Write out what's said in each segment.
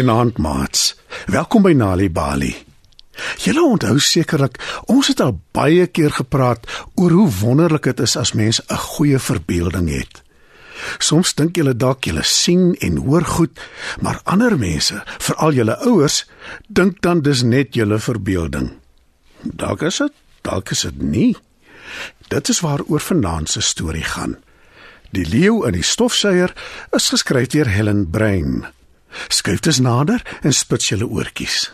Goeienaand, maats. Welkom by Nali Bali. Julle onthou sekerlik, ons het al baie keer gepraat oor hoe wonderlik dit is as mens 'n goeie verbeelding het. Soms dink julle dalk julle sien en hoor goed, maar ander mense, veral julle ouers, dink dan dis net julle verbeelding. Dalk is dit, dalk is dit nie. Dit is waaroor vanaand se storie gaan. Die leeu in die stofsuier is geskryf deur Helen Brein. Skuif dus nader en spits julle oortjies.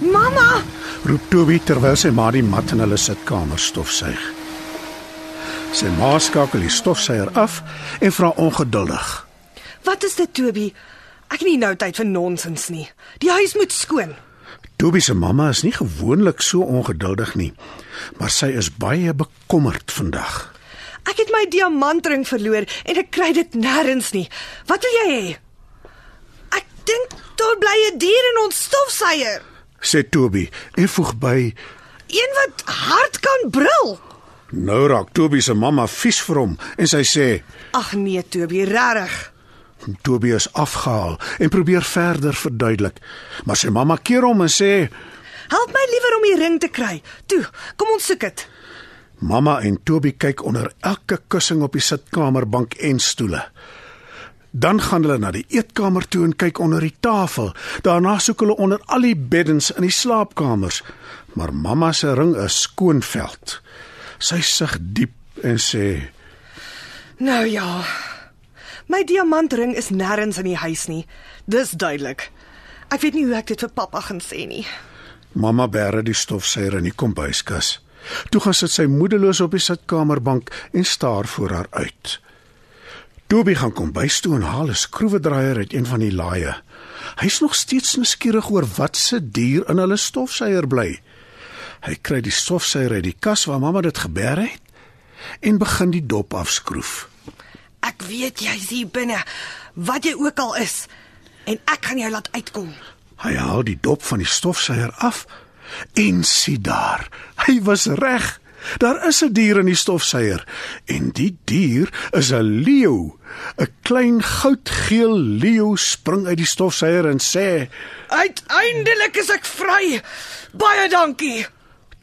Mamma, Roep Toby terwyl sy ma die mat in hulle sitkamer stofsuig. Sy ma skakel die stofsuier af en vra ongeduldig: wat is dit, Toby? Ek het nie nou tyd vir nonsens nie. Die huis moet skoon. Toby se mamma is nie gewoonlik so ongeduldig nie, maar sy is baie bekommerd vandag. Ek het my diamantring verloor en ek kry dit nêrens nie. Wat wil jy hê? Ek dink daar bly 'n dier in ons stofsuier. Sê Toby en voeg by: Een wat hard kan brul. "Nou raak Toby se mamma vies vir hom en sy sê: Ag nee, Toby, regtig. Toby is afgehaal en probeer verder verduidelik, maar sy mamma keer hom en sê: Help my liewer om die ring te kry. Toe, kom ons soek dit. Mamma en Toby kyk onder elke kussing op die sitkamerbank en stoele. Dan gaan hulle na die eetkamer toe en kyk onder die tafel. Daarna soek hulle onder al die beddens in die slaapkamers. Maar mamma se ring is skoonveld. Sy sug diep en sê: Nou ja. My diamantring is nêrens in die huis nie. Dis duidelik. Ek weet nie hoe ek dit vir pappa gaan sê nie. "Mamma bære die stofsuier in die kombuiskas." Toe gaan sit sy moedeloos op die sitkamerbank en staar voor haar uit. Toby gaan kombuis toe en haal 'n skroewedraaier uit een van die laaie. Hy's nog steeds nuuskierig oor wat se dier in hulle stofsuier bly. Hy kry die stofsuier uit die kas waar mamma dit geberg het en begin die dop afskroef. Ek weet jy's hier binne, wat jy ook al is, en ek gaan jou laat uitkom. Hy haal die dop van die stofsuier af en sien daar. Hy was reg. Daar is 'n dier in die stofsuier en die dier is 'n leeu. 'n Klein goudgeel leeu spring uit die stofsuier en sê: Uiteindelik is ek vry. Baie dankie.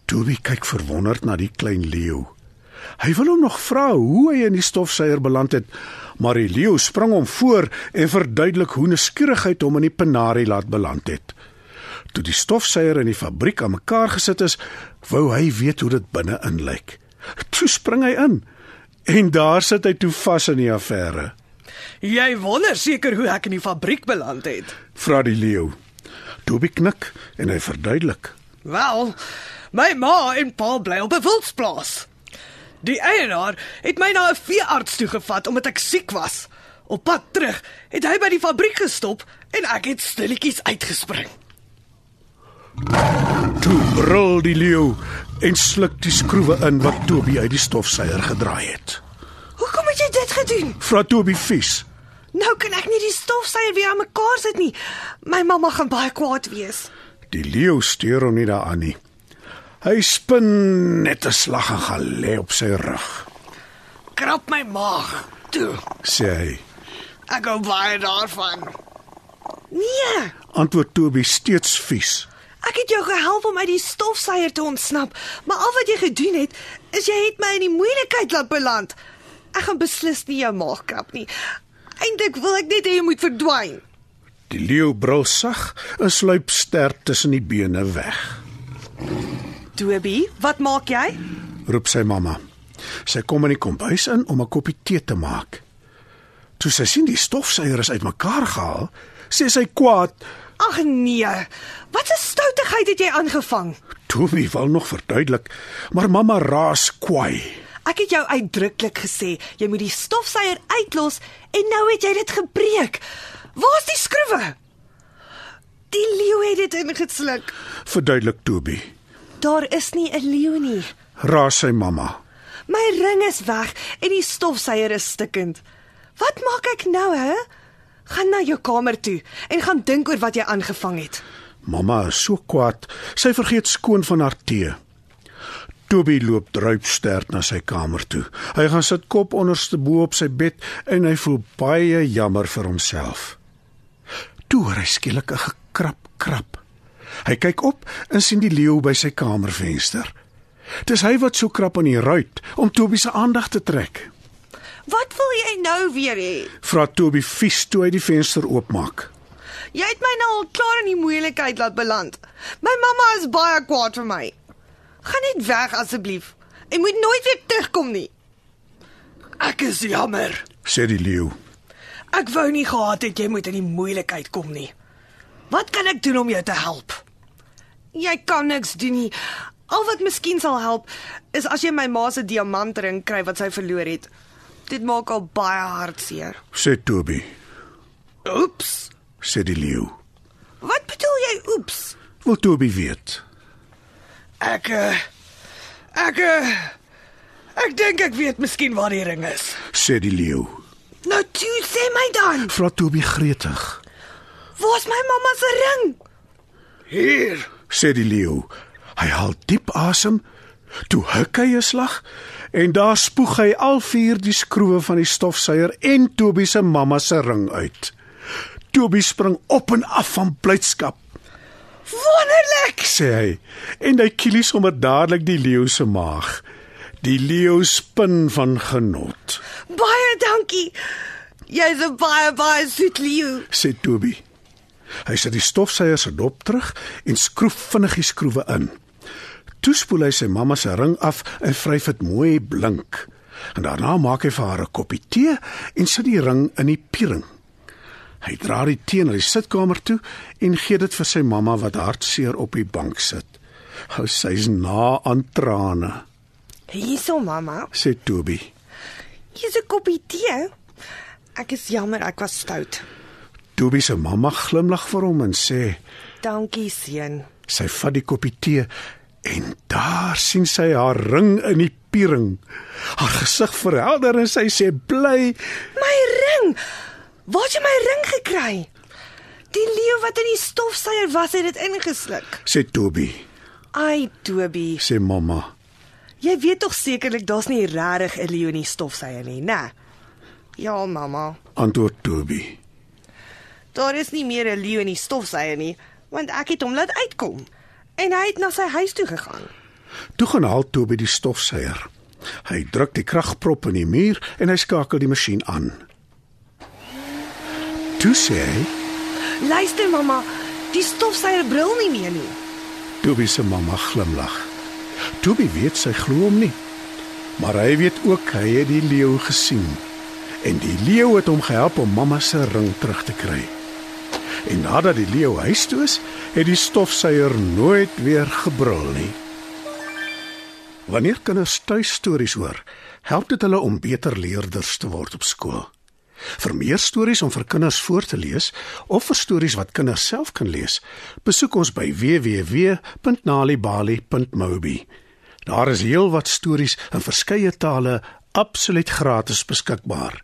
Toby kyk verwonderd na die klein leeu. Hy wil hom nog vra hoe hy in die stofsuier beland het, maar die leeu spring hom voor en verduidelik hoe nuuskierigheid hom in die penarie laat beland het. Toe die stofsuier in die fabriek aan mekaar gesit is, wou hy weet hoe dit binne-in lyk. Toe spring hy in en daar sit hy toe vas in die affære. Jy wonder seker hoe ek in die fabriek beland het. Vra die leeu. Toby knik en hy verduidelik. Wel, my ma en pa bly op 'n wildsplaas. Die eienaar het my na 'n veearts toe gevat omdat ek siek was. Op pad terug het hy by die fabriek gestop en ek het stilletjies uitgespring. Toe brul die leeu en sluk die skroewe in wat Toby uit die stofsuier gedraai het. Hoekom het jy dit gedoen? Vra Toby vies. Nou kan ek nie die stofsuier weer aan mekaar sit nie. My mamma gaan baie kwaad wees. Die leeu steur hom nie daaraan nie. Hy spin net 'n slag en gaan lê op sy rug, Krap my maag. Toe. sê hy. Ek hou baie daarvan. Nee, Antwoord Toby steeds vies. Ek het jou gehelp om uit die stofsuier te ontsnap, maar al wat jy gedoen het, is jy het my in die moeilikheid laat beland. Ek gaan beslis nie jou maag krap nie. Eintlik wil ek net hê jy moet verdwyn. Die leeu brul sag en sluip sterk tussen die bene weg. Toby, wat maak jy? Roep sy mamma. Sy kom in die kombuis in om 'n koppie tee te maak. Toe sy sien die stofsuier is uitmekaar gehaal, sê sy kwaad: Ag nee. Wat 'n stoutigheid het jy aangevang? "Toby wil nog verduidelik, maar mamma raas kwaai." Ek het jou uitdruklik gesê jy moet die stofsuier uitlos en nou het jy dit gebreek. Waar's die skroewe? Die leeu het dit ingesluk. Verduidelik Toby. Daar is nie 'n leeu nie. Raas sy mamma. My ring is weg en die stofsuier is stikkend. Wat maak ek nou, hè? Gaan na jou kamer toe en gaan dink oor wat jy aangevang het. Mamma is so kwaad, sy vergeet skoon van haar tee. Toby loop druipstert na sy kamer toe. Hy gaan sit kop onderste bo op sy bed en hy voel baie jammer vir homself. Toe hoor hy skielik 'n gekrap krap. Hy kyk op en sien die leeu by sy kamervenster. Dis hy wat so krap aan die ruit om Toby se aandag te trek. Wat wil jy nou weer hê? Vra Toby vies toe hy die venster oopmaak. Jy het my nou al klaar in die moeilikheid laat beland. My mamma is baie kwaad vir my. Gaan net weg asseblief. Ek moet nooit weer terugkom nie. Ek is jammer. sê die leeu. Ek wou nie gehad het jy moet in die moeilikheid kom nie. Wat kan ek doen om jou te help? Jy kan niks doen nie. Al wat miskien sal help is as jy my ma se diamantring kry wat sy verloor het. Dit maak al baie hartseer. Sê Toby, Oeps. sê die leeu. Wat bedoel jy oeps? Wil Toby weet? Ek uh, ek uh, ek dink ek weet miskien waar die ring is. sê die leeu. Nou toe sê my dan. Vra Toby gretig. Waar's my mamma se ring? Hier. sê die leeu. Hy haal diep asem, toe huk hy 'n slag en daar spoeg hy al vier die skroewe van die stofsuier en Toby se mamma se ring uit. Toby spring op en af van blydskap, Wonderlik. sê hy, en hy kielie sommer dadelik die leeu se maag. Die leeu spin van genot, Baie dankie. Jy's 'n baie baie soet leeu. sê Toby. Hy sit die stofsuier se dop terug en skroef vinnig die skroewe in. Toe spoel hy sy mamma se ring af en vryf dit mooi blink. En daarna maak hy vir haar 'n koppie tee en sit die ring in die piering. Hy dra die tee na die sitkamer toe en gee dit vir sy mamma wat hartseer op die bank sit. Hou sy's na aan trane, Hierso mamma. sê Toby. Hier's 'n koppie tee. Ek is jammer ek was stout. Toby se mamma glimlag vir hom en sê: Dankie seun. Sy vat die koppie tee en daar sien sy haar ring in die piering. Haar gesig verhelder en sy sê bly, My ring. Waar het jy my ring gekry? Die leeu wat in die stofsuier was, het dit ingesluk. sê Toby, Ai, Toby. sê mamma. Jy weet tog sekerlik daar's nie regtig 'n leeu in die stofsuier nie, né? Ja, mamma. Antwoord Toby. Daar is nie meer 'n leeu in die stofsuier nie, want ek het hom laat uitkom. En hy het na sy huis toe gegaan. Toe gaan haal Toby die stofsuier. Hy druk die kragprop in die muur en hy skakel die masjien aan. Toe sê hy, Luister mamma, die stofsuier brul nie meer nie. Toby se mamma glimlag. Toby weet sy glo hom nie. Maar hy weet ook hy het die leeu gesien. En die leeu het hom gehelp om mamma se ring terug te kry. En nadat die leeu huis toe is, het die stofsuier nooit weer gebrul nie. Wanneer kinders tuistories hoor, help dit hulle om beter leerders te word op skool. Vir meer stories om vir kinders voor te lees of vir stories wat kinders self kan lees, besoek ons by www.nalibali.mobi. Daar is heelwat stories in verskeie tale absoluut gratis beskikbaar.